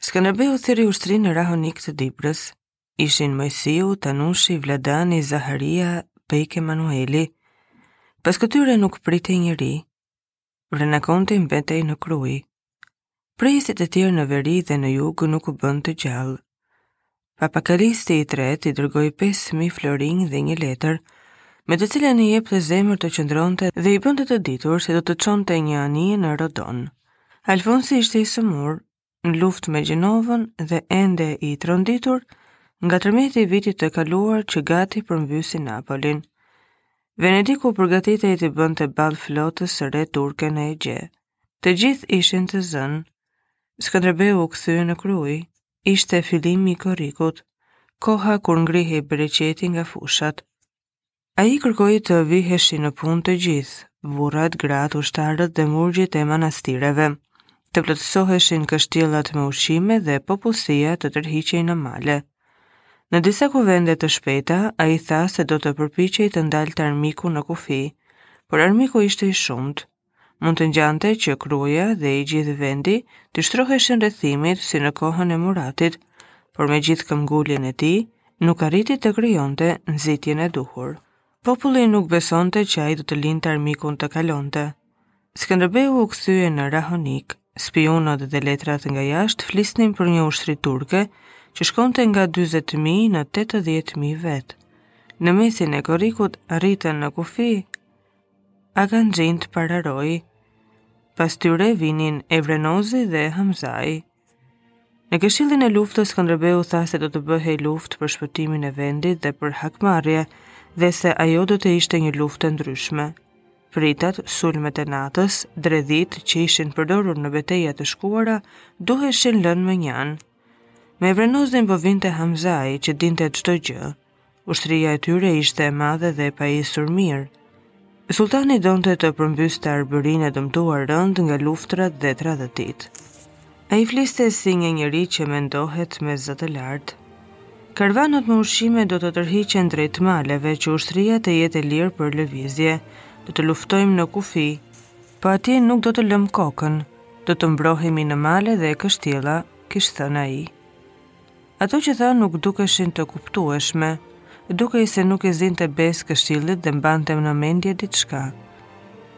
Skënderbeu thirri ushtrinë në Rahonik të Dibrës. Ishin Mojsiu, Tanushi, Vladani, Zaharia, Pejk Emanueli. Pas këtyre nuk pritej njeri. Vrana Konti mbetej në Krujë. Prijësit e tjerë në veri dhe në jug nuk u bënë të gjallë. Papa Kalisti i Tretë i dërgoi 5000 florinj dhe një letër, me të cilën i jepte zemër të qëndronte dhe i bënte të ditur se do të çonte një anije në Rodon. Alfonsi ishte i sëmurë, në luftë me Gjenovën dhe ende i tronditur nga tërmeti i vitit të kaluar që gati përmbysi Napolin. Venediku përgatitej t'i bënte ballë flotës së re turke në Egje. Të gjithë ishin të zënë. Skënderbeu u kthye në Krujë ishte fillimi i korrikut, koha kur ngrihej bereqeti nga fushat. Ai kërkoi të viheshi në punë të gjithë, burrat, gratë, ushtarët dhe murgjit e manastireve, të plotësoheshin kështjellat me ushqime dhe popullsia të tërhiqej në male. Në disa kuvende të shpejta, ai tha se do të përpiqej të ndalte armikun në kufi, por armiku ishte i shumtë. Mund të ngjante që Kruja dhe i gjithë vendi t'i shtroheshin rrethimit si në kohën e Muratit, por me gjithë këmbënguljen e tij, nuk arriti të krijonte nxitjen e duhur. Populli nuk besonte që ai do ta linte armikun të kalonte. Skënderbeu u kthye në Rahonik, spiunët dhe letrat nga jashtë flisnin për një ushtri turke që shkonte nga 40.000 në 80.000 vetë. Në mesin e korrikut arritën në kufi akënxhinjtë, pararojë. Pas tyre vinin Evrenozi dhe Hamzai. Në këshillin e luftës Skënderbeu tha se do të bëhej luftë për shpëtimin e vendit dhe për hakmarrje dhe se ajo do të ishte një luftë e ndryshme. Pritat, sulmet e natës, dredhitë që ishin përdorur në beteja të shkuara, duheshin lënë mënjanë. Me Evrenozin po vinte Hamzai që dinte çdo gjë. Ushtria e tyre ishte e madhe dhe e pajisur mirë. Sultani donte të përmbyste Arbërinë e dëmtuar rëndë nga luftërat dhe tradhtitë. Ai fliste si një njeri që mendohet me zë të lartë. Karvanet me ushqime do të tërhiqen drejt maleve që ushtria të jetë e lirë për lëvizje. Do të luftojmë në kufi, po atje nuk do të lëmë kokën. Do të mbrohemi në male dhe kështjella, kish thënë ai. Ato që tha nuk dukeshin të kuptueshme, dukej se nuk i zinte besë këshillit dhe mbante në mendje diçka.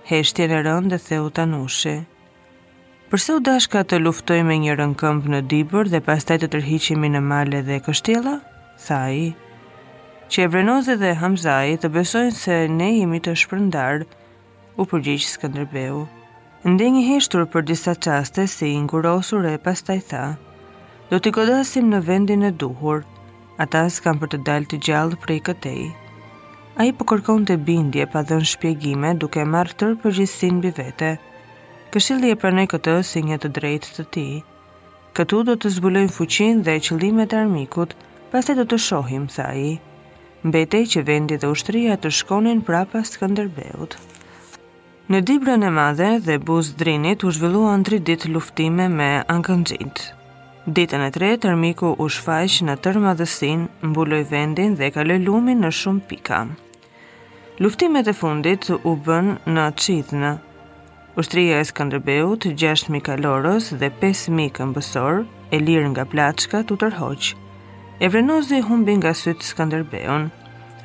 Heshtjen e rëndë e theu Tanushi. Përse u dashka të luftojmë me njërën këmbë në Dibër dhe pastaj të tërhiqemi në male dhe kështjella? tha ai. Që Evrenozi dhe Hamzai të besojnë se ne jemi të shpërndarë, u përgjigj Skënderbeu. Ndenji i heshtur për disa çaste si i ngurosur e pastaj tha: Do t'i godasim në vendin e duhur. Ata s'kanë për të dalë të gjallë prej këtej. Ai po kërkonte bindje pa dhënë shpjegime duke marrë tërë përgjegjësinë mbi vete. Këshilli e pranoi këtë si një të drejtë të tij. Këtu do të zbulojmë fuqinë dhe qëllimet e armikut, pastaj do të shohim, tha ai. Mbetej që vendi dhe ushtria të shkonin prapa Skënderbeut. Në Dibrën e Madhe dhe buzë Drinit u zhvilluan tri ditë luftime me akënxhinjtë. Ditën e tretë, armiku u shfaq në tërë madhësinë, mbuloi vendin dhe kaloi lumin në shumë pika. Luftimet e fundit u bënë në Çidhnë. Ushtria e Skënderbeut, 6000 kalorës dhe 5000 këmbësorë, e lirë nga plaçkat, u tërhoq. Evrenozi humbi nga sytë Skënderbeun.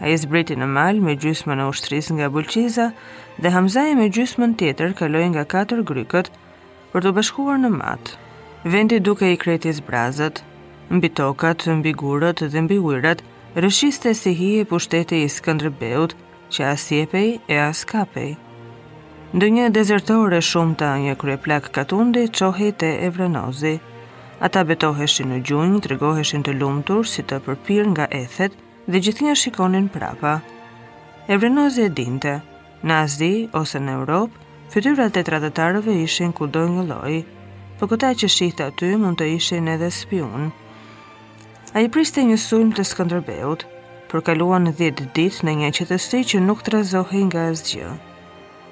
Ai zbriti në mal me gjysmën e ushtrisë nga Bulqiza dhe Hamzai me gjysmën tjetër kaloi nga katër grykët, për t'u bashkuar në Mat. Vendi dukej krejt i zbrazët, mbi tokat, mbi gurët dhe mbi ujërat, rrëshqiste si hije pushteti i Skënderbeut, që as jepej e as kapej. Ndonjë dezertor, e shumta një kryeplak katundi, çohej te Evrenozi. Ata betoheshin në gjunjë, tregoheshin të lumtur si të përpirë nga ethet, dhe gjithnjë shikonin prapa. Evrenozi e dinte, në Azi ose në Europë, fytyrat e tradhtarëve ishin kudo njëlloj, po këta që shihte aty mund të ishin edhe spiunë. Ai priste një sulm të Skënderbeut, por kaluan 10 ditë në një qetësi që nuk trazohej nga asgjë.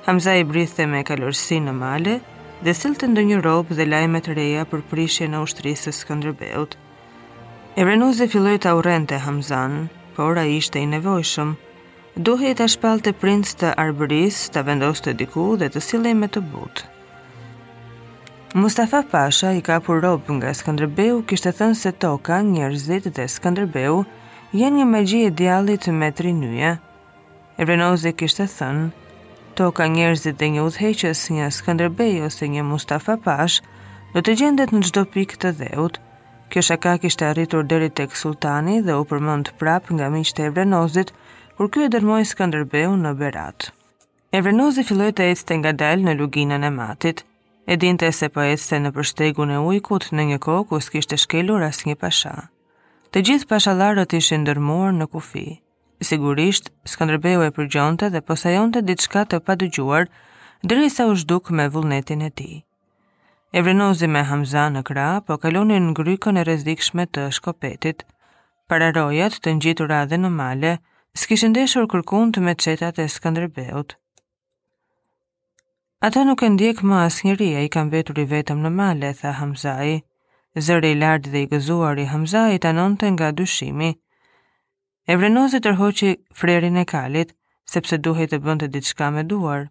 Hamzai bridhte me kalorësi në male dhe sillte ndonjë rob dhe lajme të reja për prishjen e ushtrisë së Skënderbeut. Evrenozi filloi ta urrente Hamzan, por ai ishte i nevojshëm. Duhej ta shpallte princ të Arbërisë, ta vendoste diku dhe të sillej me të butë. Mustafa Pasha i kapur rob nga Skënderbeu kishte thënë se toka, njerëzit dhe Skënderbeu janë një magji e djallit me tri nyje. Evrenozi kishte thënë, toka, njerëzit dhe një udhëheqës, një Skënderbej ose një Mustafa Pashë, do të gjendet në çdo pikë të dheut. Kjo shaka kishte arritur deri tek sulltani dhe u përmend prapë nga miqtë e Evrenozit, kur ky e dërmoi Skënderbeun në Berat. Evrenozi filloi të ecte ngadalë në luginën e Matit. E dinte se po ecte nëpër shtegun e ujkut, në një tokë ku s'kishte shkelur asnjë pasha. Të gjithë pashallarët ishin dërrmuar në kufi. Sigurisht, Skënderbeu e përgjonte dhe po sajonte diçka të padëgjuar, derisa u zhduk me vullnetin e tij. Evrenozi me Hamza në krah po kalonin në grykën e rrezikshme të Shkopetit. Pararojat të ngjitura dhe në male, s'kishin ndeshur kërkund me çetat e Skënderbeut. Atë nuk e ndjek më asnjëri, ai ka mbetur i vetëm në male, tha Hamzai. Zëri i lartë dhe i gëzuar i Hamzait anonte nga dyshimi. Evrenozi tërhoqi frerin e kalit, sepse duhej të bënte diçka me duar.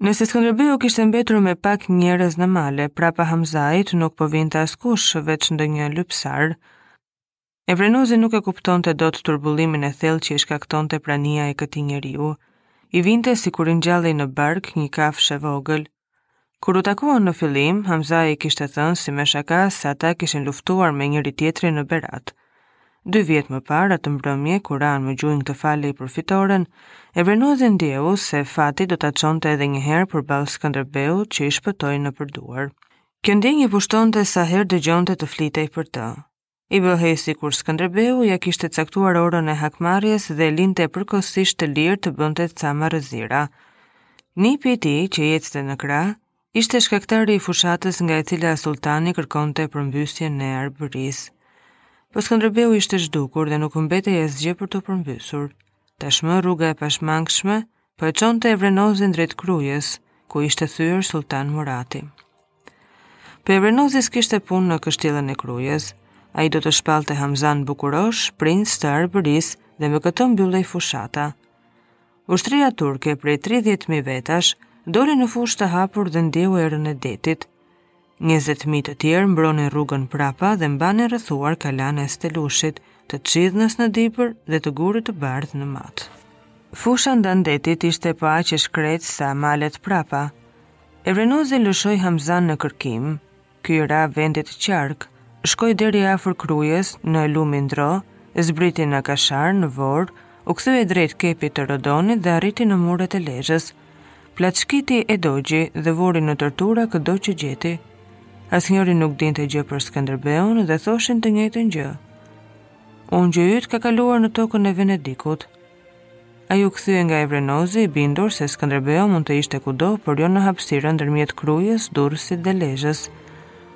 Nëse Skënderbeu kishte mbetur me pak njerëz në male, prapa Hamzait nuk po vinte askush veç ndonjë lypsar. Evrenozi nuk e kuptonte dot turbullimin e thellë që i shkaktonte prania e këtij njeriu. I vinte sikur i ngjallej në bark një kafshë e vogël, Kur u takuan në fillim, Hamzai i kishte thënë si me shaka se ata kishin luftuar me njëri-tjetrin në Berat. Dy vjet më parë, atë mbrëmje, kur ra në gjunjë të falej për fitoren, Evrenozi ndjeu se fati do ta çonte edhe një herë përballë Skënderbeut që i shpëtoi nëpër duar. Kjo ndjenjë e pushtonte sa herë dëgjonte të flitej për të. i bëhej sikur Skënderbeu ia kishte caktuar orën e hakmarrjes dhe e linte përkohësisht të lirë të bënte ca marrëzira. Nipi i tij, që ecte në krah, ishte shkaktari i fushatës nga e cila sultani kërkonte përmbysjen e Arbërisë. Po Skënderbeu ishte zhdukur dhe nuk mbetej asgjë për t'u përmbysur. Tashmë rruga e pashmangshme po e çonte Evrenozin drejt Krujës, ku ishte thyer Sultan Murati. Po Evrenozi s'kishte punë në kështjellën e Krujës. Ai do të shpallte Hamzan bukurosh princ të Arbërisë dhe me këtë mbyllej fushata. Ushtria turke prej 30.000 vetash doli në fushë të hapur dhe ndjeu erën e detit. Njëzet mijë të tjerë mbronin rrugën prapa dhe mbanin rrethuar kalanë e Stelushit, të Çidhnës në Dibër dhe të Gurit të Bardhë në Mat. Fusha ndanë detit ishte po aq e shkretë sa malet prapa. Evrenozi lëshoi Hamzan në kërkim. Ky i ra vendit qark, shkoi deri afër Krujës në lumin Dro, zbriti në Kashar në Vorë, u kthye drejt Kepit të Rodonit dhe arriti në muret e Lezhës. Plaçkiti e dogji dhe vuri në tortura këdo që gjeti. Asnjëri nuk dinte gjë për Skënderbeun dhe thoshin të njëjtën gjë. Ungji yt ka kaluar në tokën e Venedikut. Ai u kthye nga Evrenozi i bindur se Skënderbeu mund të ishte kudo, por jo në hapësirën ndërmjet Krujës, Durrësit dhe Lezhës.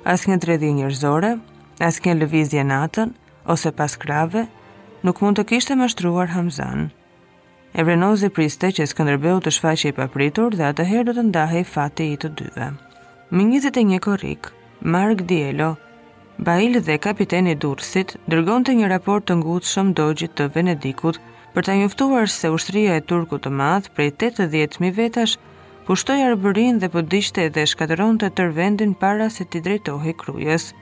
Asnjë dredhi njerëzore, asnjë lëvizje natën, ose pas krahëve, nuk mund ta kishte mashtruar Hamzanë. Evrenozi priste që Skënderbeu të shfaqej papritur dhe atëherë do të ndahej fati i të dyve. Më 21 korrik, Mark Dielo, Bail dhe kapiteni Durrësit dërgonte një raport të ngutshëm dogjit të Venedikut për të njoftuar se ushtria e Turkut të madh prej 80.000 vetash pushtoi Arbërinë dhe po digjte dhe shkatërronte tërë vendin para se t'i drejtohej Krujës.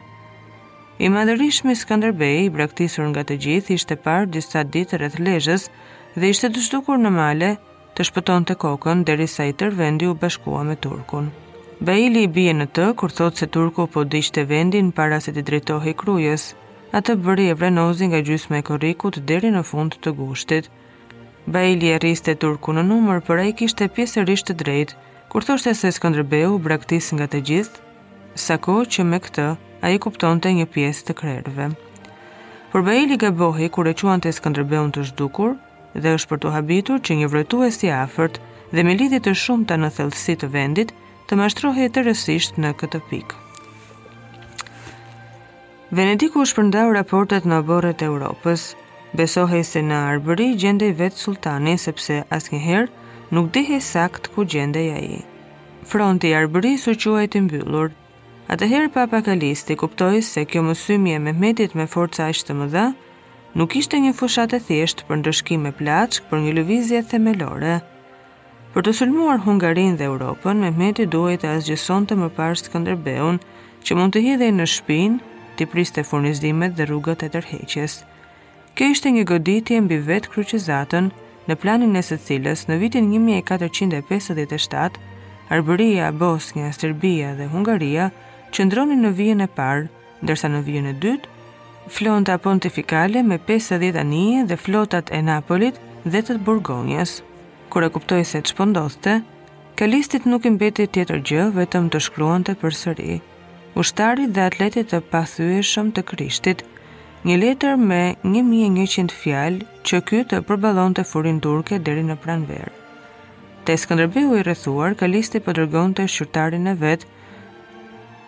I madhërishmi Skënderbej, i braktisur nga të gjithë, ishte parë disa ditë rreth Lezhës dhe ishte zhdukur në male të shpëtonte kokën derisa i tërë vendi u bashkua me Turkun. Baili i bie në të kur thotë se Turku po digjte vendin para se t'i drejtohej Krujës, atë bëri Evrenozi nga gjysma e korrikut deri në fund të gushtit. Baili e rriste turkun në numër, por ai kishte pjesërisht të drejtë, kur thoshte se Skënderbeu u braktis nga të gjithë, sa kohë që me këtë ai kuptonte një pjesë të krerëve. Por Baili gabohej kur e quante Skënderbeun të zhdukur, dhe është për t'u habitur që një vrojtues i afërt dhe me lidhje të shumta në thellësi të vendit të mashtrohej tërësisht në këtë pikë. Venediku i shpërndau raportet në oborret e Europës. Besohej se në Arbëri gjendej vetë sulltani, sepse asnjëherë nuk dihej sakt ku gjendej ai. Fronti i Arbërisë u quajt i mbyllur. Atëherë Papa Kalisti kuptoi se kjo mësymje e Mehmetit me forca aq të mëdha nuk ishte një fushatë e thjeshtë për ndëshkim e plaçkë, por një lëvizje themelore. Për të sulmuar Hungarinë dhe Europën, Mehmeti duhej të asgjësonte më parë Skënderbeun, që mund t'i hidhej në shpinë, t'i priste furnizimet dhe rrugët e tërheqjes. Kjo ishte një goditje mbi vetë kryqizatën, në planin e së cilës në vitin 1457 Arbëria, Bosnja, Serbia dhe Hungaria qëndronin në vijën e parë, ndërsa në vijën e dytë, flota pontifikale me 50 anije dhe flotat e Napolit dhe të Burgonjës. Kur e kuptoi se ç'po ndodhte, Kalistit nuk i mbeti tjetër gjë vetëm të shkruante përsëri ushtarit dhe atletit të pathyeshëm të Krishtit, një letër me 1100 fjalë që ky të përballonte furinë turke deri në pranverë. Te Skënderbeu i rrethuar, Kalisti po dërgonte shqyrtarin e vet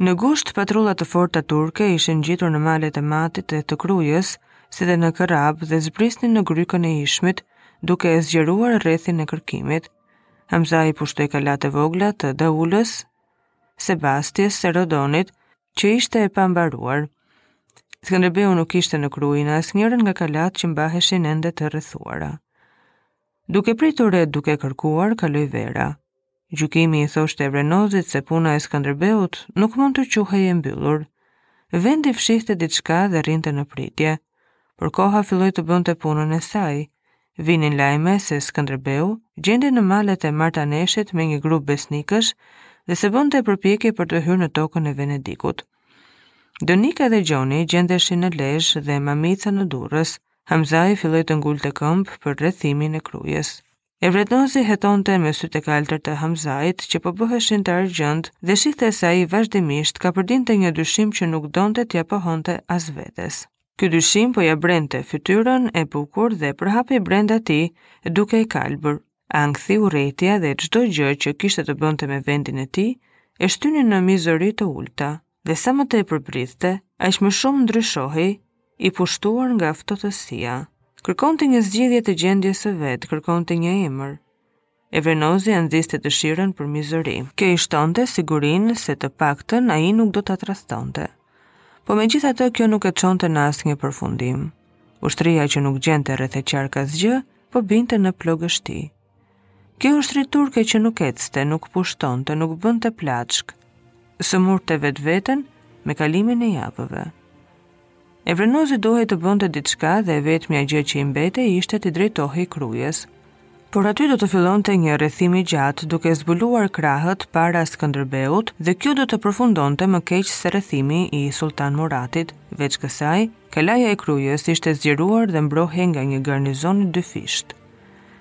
Në gusht, patrulla të forta turke ishin ngjitur në malet e Matit dhe të Krujës, si dhe në Kërrabë dhe zbrisnin në grykën e Ishmit, duke e zgjeruar rrethin e kërkimit. Hamza i pushtoi kalatë e vogla të Daulës, Sebastjes e Rodonit, që ishte e pambaruar. Skënderbeu nuk ishte në Krujë në asnjërën nga kalatë që mbaheshin ende të rrethuara. Duke pritur e duke kërkuar, kaloi vera. Gjykimi i thoshte Evrenozit se puna e Skënderbeut nuk mund të quhej e mbyllur. Vendi fshihte diçka dhe rrinte në pritje, por koha filloi të bënte punën e saj. Vinin lajme se Skënderbeu gjendej në malet e Martaneshit me një grup besnikësh dhe se bënte përpjekje për të hyrë në tokën e Venedikut. Donika dhe Gjoni gjendeshin në Lezhë dhe Mamica në Durrës. Hamzai filloi të ngulte këmbë për rrethimin e Krujës. Evrenozi hetonte me sytë e kaltër të Hamzait që po bëheshin të argjendtë dhe shihte se ai vazhdimisht kapërdinte një dyshim që nuk donte t'ia pohonte as vetes. Ky dyshim po ia brente fytyrën e bukur dhe përhapej brenda tij duke e kalbur. Ankthi, urrejtja dhe çdo gjë që kishte të bënte me vendin e tij, e shtynin në mizori të ulëta. dhe sa më tepër vriste, aq më shumë ndryshohej i pushtuar nga ftohtësia. Kërkonte një zgjidhje të gjendjes së vet, kërkonte një emër. Evrenozi ia nxiste dëshirën për mizori. Kjo i shtonte sigurinë se të paktën ai nuk do ta tradhtonte. Po megjithatë kjo nuk e çonte në asnjë përfundim. Ushtria që nuk gjente rreth e qark asgjë, po binte në plogështi. Kjo ushtri turke që nuk ecte, nuk pushtonte, nuk bënte plaçkë, sëmurte vetveten me kalimin e javëve. Evrenozi duhej të bënte diçka dhe e vetmja gjë që i mbetej ishte t'i drejtohej Krujës. Por aty do të fillonte një rrethim i gjatë duke zbuluar krahët para Skënderbeut dhe kjo do të përfundonte më keq se rrethimi i Sulltan Muratit. Veç kësaj, kalaja e Krujës ishte zgjeruar dhe mbrohej nga një garnizon i dyfishtë.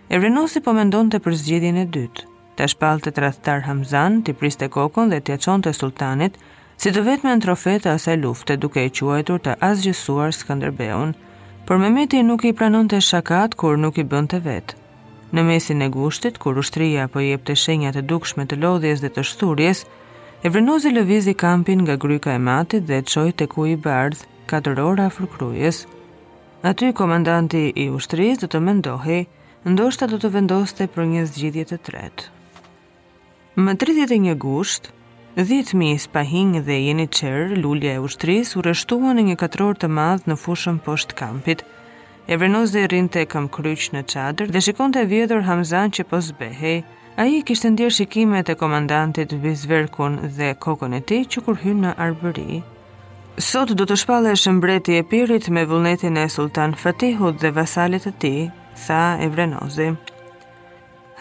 Evrenozi po mendonte për zgjidhjen e dytë. Ta shpallte tradhtar Hamzanë, t'i priste kokën dhe t'ia çonte sulltanit, si të vetmen trofe të asaj lufte, duke e quajtur të asgjësuar Skënderbeun. Por Mehmeti nuk i pranonte shakatë kur nuk i bënte vetë. Në mesin e gushtit, kur ushtria po jepte shenja të dukshme të lodhjes dhe të shthurjes, Evrenozi lëvizi kampin nga Gryka e Matit dhe e çoi tek Uji i Bardhë, katër orë afër Krujës. Aty komandanti i ushtrisë do të mendohej, ndoshta do të vendoste për një zgjidhje të tretë. Më 31 gusht, 10.000 spahinj dhe jeniçerë, lulja e ushtrisë, u rreshtuan në një katror të madh në fushën poshtë kampit. Evrenozi rrinte këmbëkryq në çadër dhe shikonte vjedhur Hamzanë që po zbehej. Ai kishte ndjerë shikimet e komandantit mbi zverkun dhe kokën e tij që kur hynë në Arbëri. Sot do të shpallesh mbret i Epirit me vullnetin e sulltan Fatihut dhe vasalit të tij, tha Evrenozi.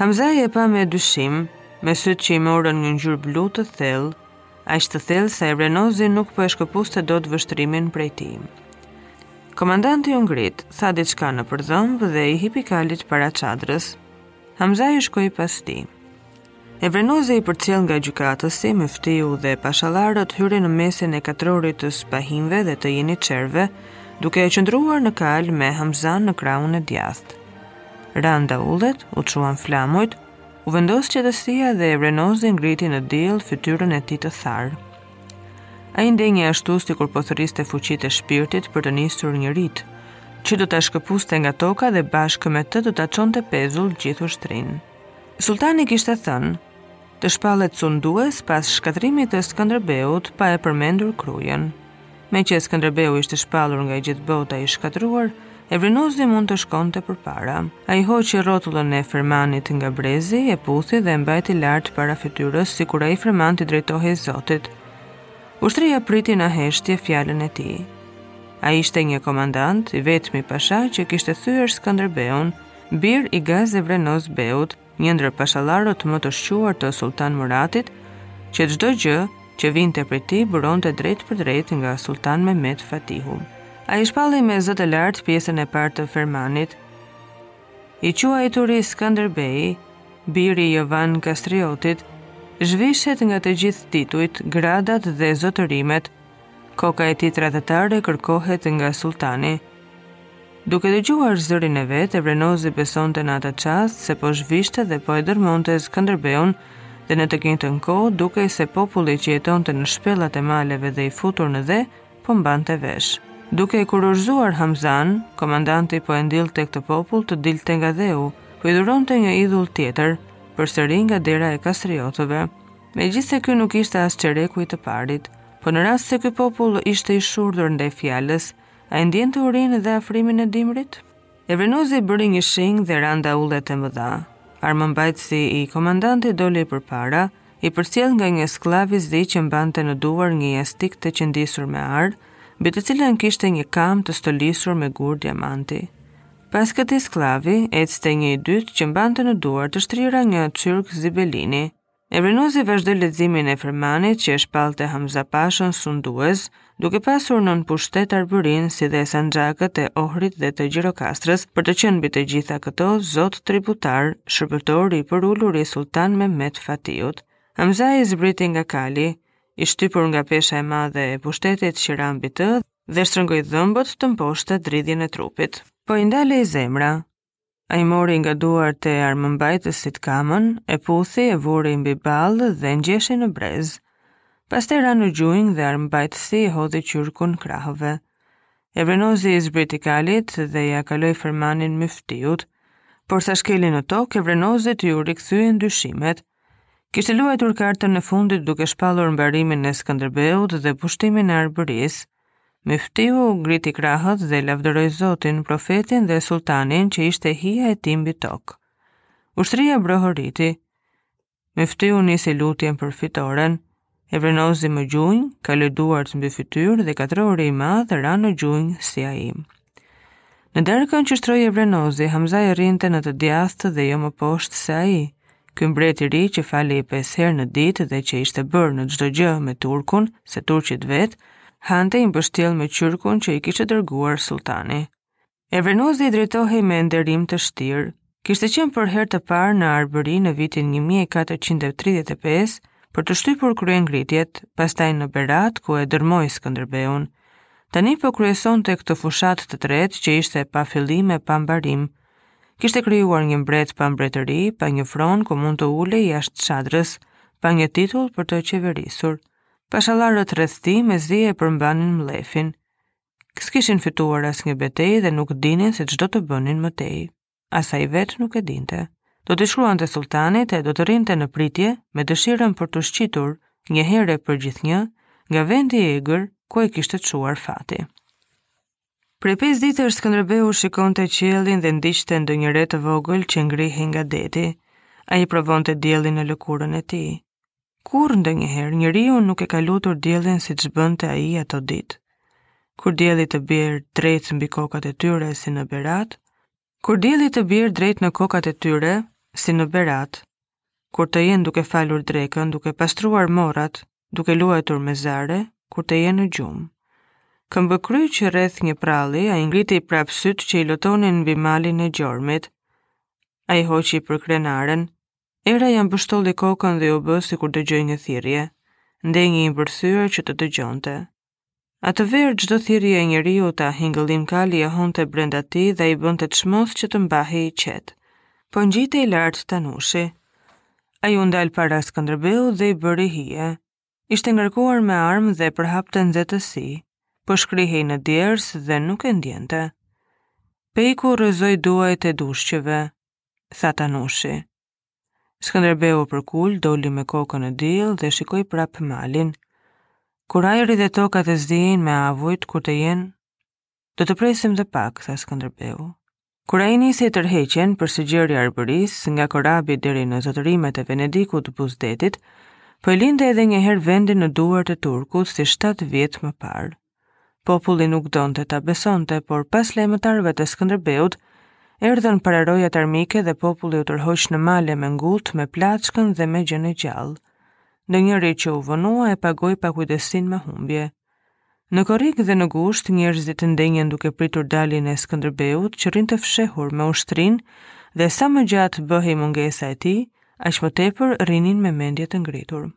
Hamzai e pa me dyshim, me sytë që i morën një ngjyrë blu të thellë, aq të thellë sa Evrenozi nuk po e shkëpuste dot vështrimin prej tij. Komandanti u ngrit, tha diçka nëpër dhëmbë dhe i hipi kalit para çadrës. Hamzai shkoi pas tij. Evrenozi i përcjellë nga gjykatësi, myftiu dhe pashallarët hyri në mesin e katrorit të spahinve dhe të jeniçerve, duke qëndruar në kalë me Hamzan në krahun e djathtë. Ranë daullet, u çuan flamujt, u vendos qetësia dhe Evrenozi ngriti në diell fytyrën e tij të tharë. Ai ndenji ashtu sikur po thëriste fuqitë e shpirtit për të nisur një rit, që do ta shkëpuste nga toka dhe bashkë me të do ta çonte pezull gjithë ushtrinë. Sulltani kishte thënë, të shpallet sundues pas shkatërrimit të Skënderbeut pa e përmendur Krujën. Meqë Skënderbeu ishte shpallur nga gjithë bota i shkatërruar, Evrenozi mund të shkonte përpara. Ai hoqi rrotullën e fermanit nga brezi, e puthi dhe mbajti lart para fytyrës sikur ai ferman t'i drejtohej Zotit. Ushtria priti në heshtje fjalën e tij. Ai ishte një komandant, i vetmi pasha që kishte thyer Skënderbeun, Bir i Gazi Evrenoz Beut, një ndër pashallarët më të shquar të Sulltan Muratit, që çdo gjë që vinte prej tij buronte drejtpërdrejt nga Sulltan Mehmet Fatihu. Ai shpalli me zë të lartë pjesën e parë të fermanit. I quajturi Skënderbej, biri i Jovan Kastriotit, zhvishet nga të gjithë titujt, gradat dhe zotërimet, Koka e tij tradhtare kërkohet nga sulltani. Duke dëgjuar zërin e vet, Evrenozi besonte në atë çast se po zhvishte dhe po e dërmonte Skënderbeun dhe në të njëjtën kohë dukej se populli që jetonte në shpellat e maleve dhe i futur në dhe po mbante vesh. Duke e kurorëzuar Hamzan, komandanti po e ndillte këtë popull të dilte nga dheu, po i dhuronte një idhull tjetër, përsëri nga dera e Kastriotëve. Megjithëse ky nuk ishte as çereku i të parit, Po në rast se ky popull ishte i shurdhër ndaj fjalës, ai e ndiente urinë dhe afrimin e dimrit. Evrenozi bëri një shenjë dhe ranë daullet e mëdha. Armëmbajtësi i komandantit doli përpara, i përcjellë nga një skllav i zi që mbante në duar një jastik të qëndisur me ar, mbi të cilin kishte një kamë të stolisur me gurë diamanti. Pas këtij skllavi, ecte një i dytë që mbante në duar të shtrira një qyrk zibelini, Evrenozi vazhdoi leximin e fermanit që e shpallte Hamza Pashën sundues, duke pasur nën pushtet Arbërinë si dhe sanxhakët e Ohrit dhe të Gjirokastrës, për të qenë mbi të gjitha këto zot tributar, shërbëtor i përulur i Sulltan Mehmet Fatihut. Hamzai zbriti nga kali, i shtypur nga pesha e madhe e pushtetit që ra mbi të dhe shtrëngoi dhëmbët të mposhtte dridhjen e trupit. Po i ndalej zemra, Ai mori nga duart e armëmbajtësit kamën, e puthi, e vuri mbi ballë dhe e ngjeshi në brez. Pastaj ra në gjunjë dhe armëmbajtësi i hodhi qyrkun krahëve. Evrenozi i zbriti kalit dhe ia kaloi fermanin myftiut. Porsa shkeli në tokë, Evrenozit iu rikthyen dyshimet. Kishte luajtur kartën e fundit duke shpallur mbarimin e Skënderbeut dhe pushtimin e Arbërisë. Myftiu ngriti krahët dhe lavdëroi Zotin, profetin dhe sulltanin që ishte hija e tij mbi tokë. Ushtria brohoriti. Myftiu nisi lutjen për fitoren. Evrenozi më gjunjë, kaloi duart mbi fytyrë dhe katrori i madh ra në gjunjë si ai. Në darkën që shtroi Evrenozi, Hamzai rrinte në të djathtë dhe jo më poshtë se ai. Ky mbret i ri që falej pesë herë në ditë dhe që ishte bërë në çdo gjë më turk se turqit vetë, hante i mbështjellë me qyrkun që i kishte dërguar sulltani. Evrenozi i drejtohej me nderim të shtirë, kishte qenë për herë të parë në Arbëri në vitin 1435 për të shtypur kryengritjet, pastaj në Berat ku e dërmoi Skënderbeun. Tani po kryesonte këtë fushatë të tretë që ishte pa fillim e pa mbarim. Kishte krijuar një mbret pa mbretëri, pa një fron ku mund të ulej jashtë çadrës, pa një titull për të qeverisur. Pashallarët rreth tij mezi e përmbanin mllefin. S'kishin fituar asnjë betejë dhe nuk dinin se ç'do të bënin më tej. As ai vetë nuk e dinte. Do t'i shkruante sulltanit e do të rrinte në pritje me dëshirën për t'u shqitur një herë e përgjithnjë nga vendi i egër ku e kishte çuar fati. Prej pesë ditësh Skënderbeu shikonte qiellin dhe ndiqte ndonjë re të vogël që ngrihej nga deti. Ai provonte diellin në lëkurën e tij. Kurrë ndonjëherë njeriu nuk e ka lutur diellin siç bënte ai ato ditë. Kur dielli të bjerë drejt mbi kokat e tyre si në Berat, kur dielli të bjerë drejt në kokat e tyre si në Berat, kur të jenë duke falur drekën, duke pastruar morrat, duke luajtur me zare, kur të jenë në gjumë. Këmbëkryq rreth një prralli, ai ngriti prapë sytë që i lotonin mbi malin e Gjormit. Ai hoqi përkrenaren, Era ia mbështolli kokën dhe iu bë sikur dëgjoi një thirrje, ndenji i mbërthyer që të dëgjonte. Atë verë çdo thirrje e njeriut a hingëllim kali jehonte brenda tij dhe ai bënte çmos që të mbahej i qetë. Po ngjitej lart Tanushi. Ai u ndal para Skënderbeut dhe i bëri hije. Ishte ngarkuar me armë dhe përhapte nxehtësi, po shkrihej në djersë dhe nuk e ndjente. Pejku rrëzoi duajt e dushqeve, tha Tanushi. Skënderbeu u përkul, doli me kokën në diell dhe shikoi prapë malin. Kur ajri dhe toka të ziejnë me avujt kur të jenë Do të presim dhe pak, tha Skënderbeu. Kur ai nisi tërheqjen për së gjeri Arbërisë, nga Korabi deri në zotërimet e Venedikut buzë detit, po e linte edhe një herë vendin në duart e turkut si 7 vjet më parë. Populli nuk donte ta besonte, por pas lajmëtarëve të Skënderbeut, erdhën pararojat armike dhe populli u tërhoq në male me ngut, me plaçkën dhe me gjënë e gjallë. Ndonjëri që u vonua e pagoi pakujdesinë me humbje. Në korrik dhe në gusht njerëzit ndenjën duke pritur daljen e Skënderbeut që rrinte fshehur me ushtrinë dhe sa më gjatë bëhej mungesa e tij, aq më tepër rrinin me mendje të ngritur.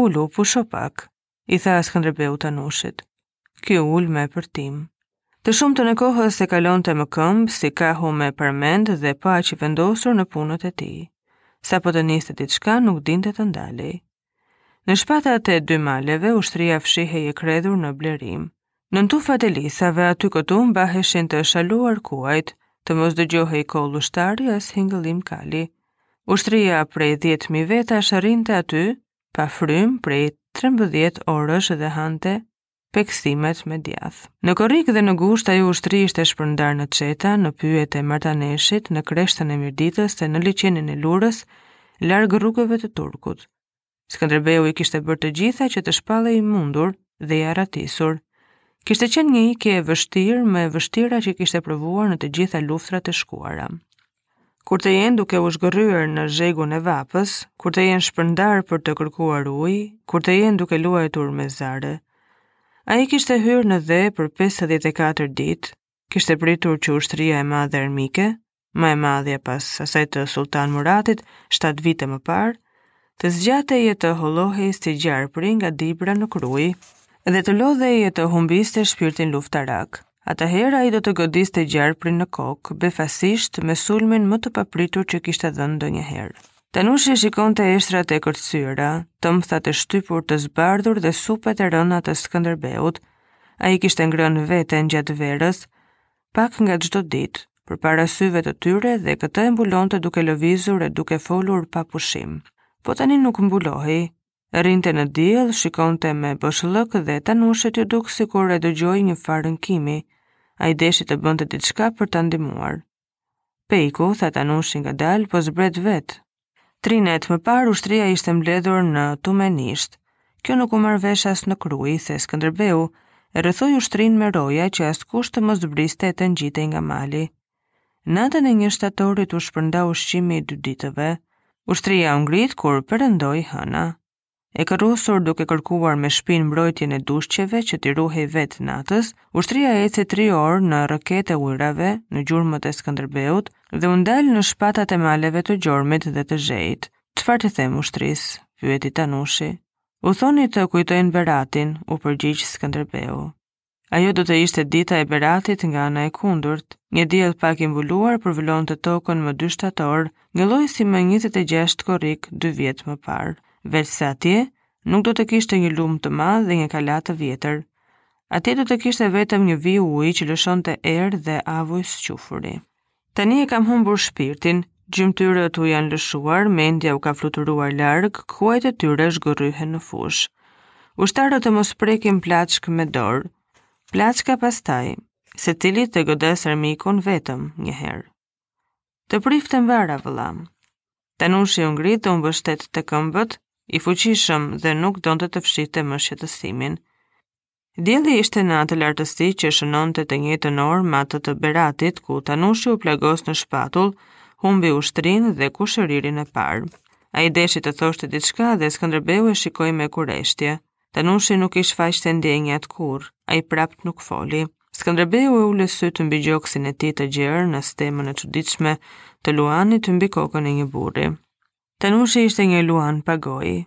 Ulu, pusho pak, i tha Skënderbeu Tanushit. Ky u ul me përtim. Të shumtën e kohës e kalonte më këmbë si kau me parmendë dhe po aq i vendosur në punët e tij. Sapo të niste diçka nuk dinte të ndalej. Në shpatat e dy maleve, ushtria fshihej e kredhur në blerim. Nën tufat e lisave, aty këtu mbaheshin të shaluar kuajt, të mos dëgjohej koll ushtari as hingëllim kali. Ushtria prej 10.000 vetash rrinte aty, pa frymë prej 13 orësh dhe hante peksimet me djath. Në korrik dhe në gusht ajo ushtri ishte shpërndarë në çeta, në pyjet e Martaneshit, në kreshtën e Mirditës dhe në liqenin e Lurës, larg rrugëve të turkut. Skënderbeu i kishte bërë të gjitha që të shpallej i mundur dhe i arratisur. Kishte qenë një ikje e vështirë, më e vështira që kishte provuar në të gjitha luftrat e shkuara. Kur të jenë duke u zhgërryer në zhegun e vapës, kur të jenë shpërndarë për të kërkuar ujë, kur të jenë duke luajtur me zare. Ai kishte hyrë në dhe për 54 ditë, kishte pritur që ushtria e madhe armike, më e madhja pas asaj të Sultan Muratit, 7 vite më parë, të zgjatej e të hollohej si gjarpri nga Dibra në Krujë, dhe të lodhej e të humbiste shpirtin luftarak. Atëherë ai do të godiste gjarprin në kokë, befasisht me sulmin më të papritur që kishte dhënë ndonjëherë. Tanushi shikonte eshtrat e kërcyra, tëmthat e shtypur të zbardhur dhe supet e rëna të Skënderbeut. Ai kishte ngrënë veten gjatë verës, pak nga çdo ditë, përpara syve të tyre dhe këtë e mbulonte duke lëvizur e duke folur pa pushim. Po tani nuk mbulohej, Rrinte në diell, shikonte me boshllëk dhe Tanushit iu duk sikur dëgjoi njëfarë rënkimi. Ai deshi të bënte diçka për ta ndihmuar. Pejku, tha Tanushi ngadalë, po zbret vetë. Tri net më parë ushtria ishte mbledhur në Tumenisht. Kjo nuk u mor vesh as në Krujë, dhe Skënderbeu e rrethoi ushtrinë me roja që askush të mos zbriste e të ngjitej nga mali. Natën e një shtatorit u shpërnda ushqimi i dy ditëve. Ushtria u ngrit kur perëndoi hëna. E kërrusur duke kërkuar me shpinë mbrojtjen e dushqeve që t'i ruhej vetë natës, ushtria eci tri orë në rrëket e ujrave, në gjurmët e Skënderbeut dhe u ndal në shpatat e maleve të Gjormit dhe të Zhejit. Çfarë t'i them ushtrisë? pyeti Tanushi. U thoni të kujtojnë Beratin, u përgjigj Skënderbeu. Ajo do të ishte dita e Beratit nga ana e kundërt. Një diell pak i mbuluar përvëlonte tokën më 2 shtator, një lloj si më 26 korrik 2 vjet më parë, veçse atje nuk do të kishte një lumë të madh dhe një kala të vjetër. Atje do të kishte vetëm një vijë ujë që lëshonte erë dhe avuj squfuri. Tani e kanë humbur shpirtin, gjymtyrët u janë lëshuar, mendja u ka fluturuar larg, kuajt e tyre zhgërryhen në fushë. Ushtarët të mos prekin plaçkë me dorë. Plaçka pastaj, secili të godasë armikun vetëm një herë. Të priftë e mbara vëlla. Tanushi u ngrit dhe u mbështet te këmbët, i fuqishëm dhe nuk donte të fshihte më shqetësimin. Dielli ishte në atë lartësi që shënonte të njëjtën orë me atë të Beratit, ku Tanushi u plagos në shpatull, humbi ushtrinë dhe kushëririn e parë. Ai deshi të thoshte diçka dhe Skënderbeu e shikoi me kureshtje. Tanushi nuk i shfaqte ndjenjat kurrë, ai prapë nuk foli. Skënderbeu i uli sytë mbi gjoksin e tij të gjerë në stemën e çuditshme të luanit mbi kokën e një burri. Tanushi ishte një luan pa gojë,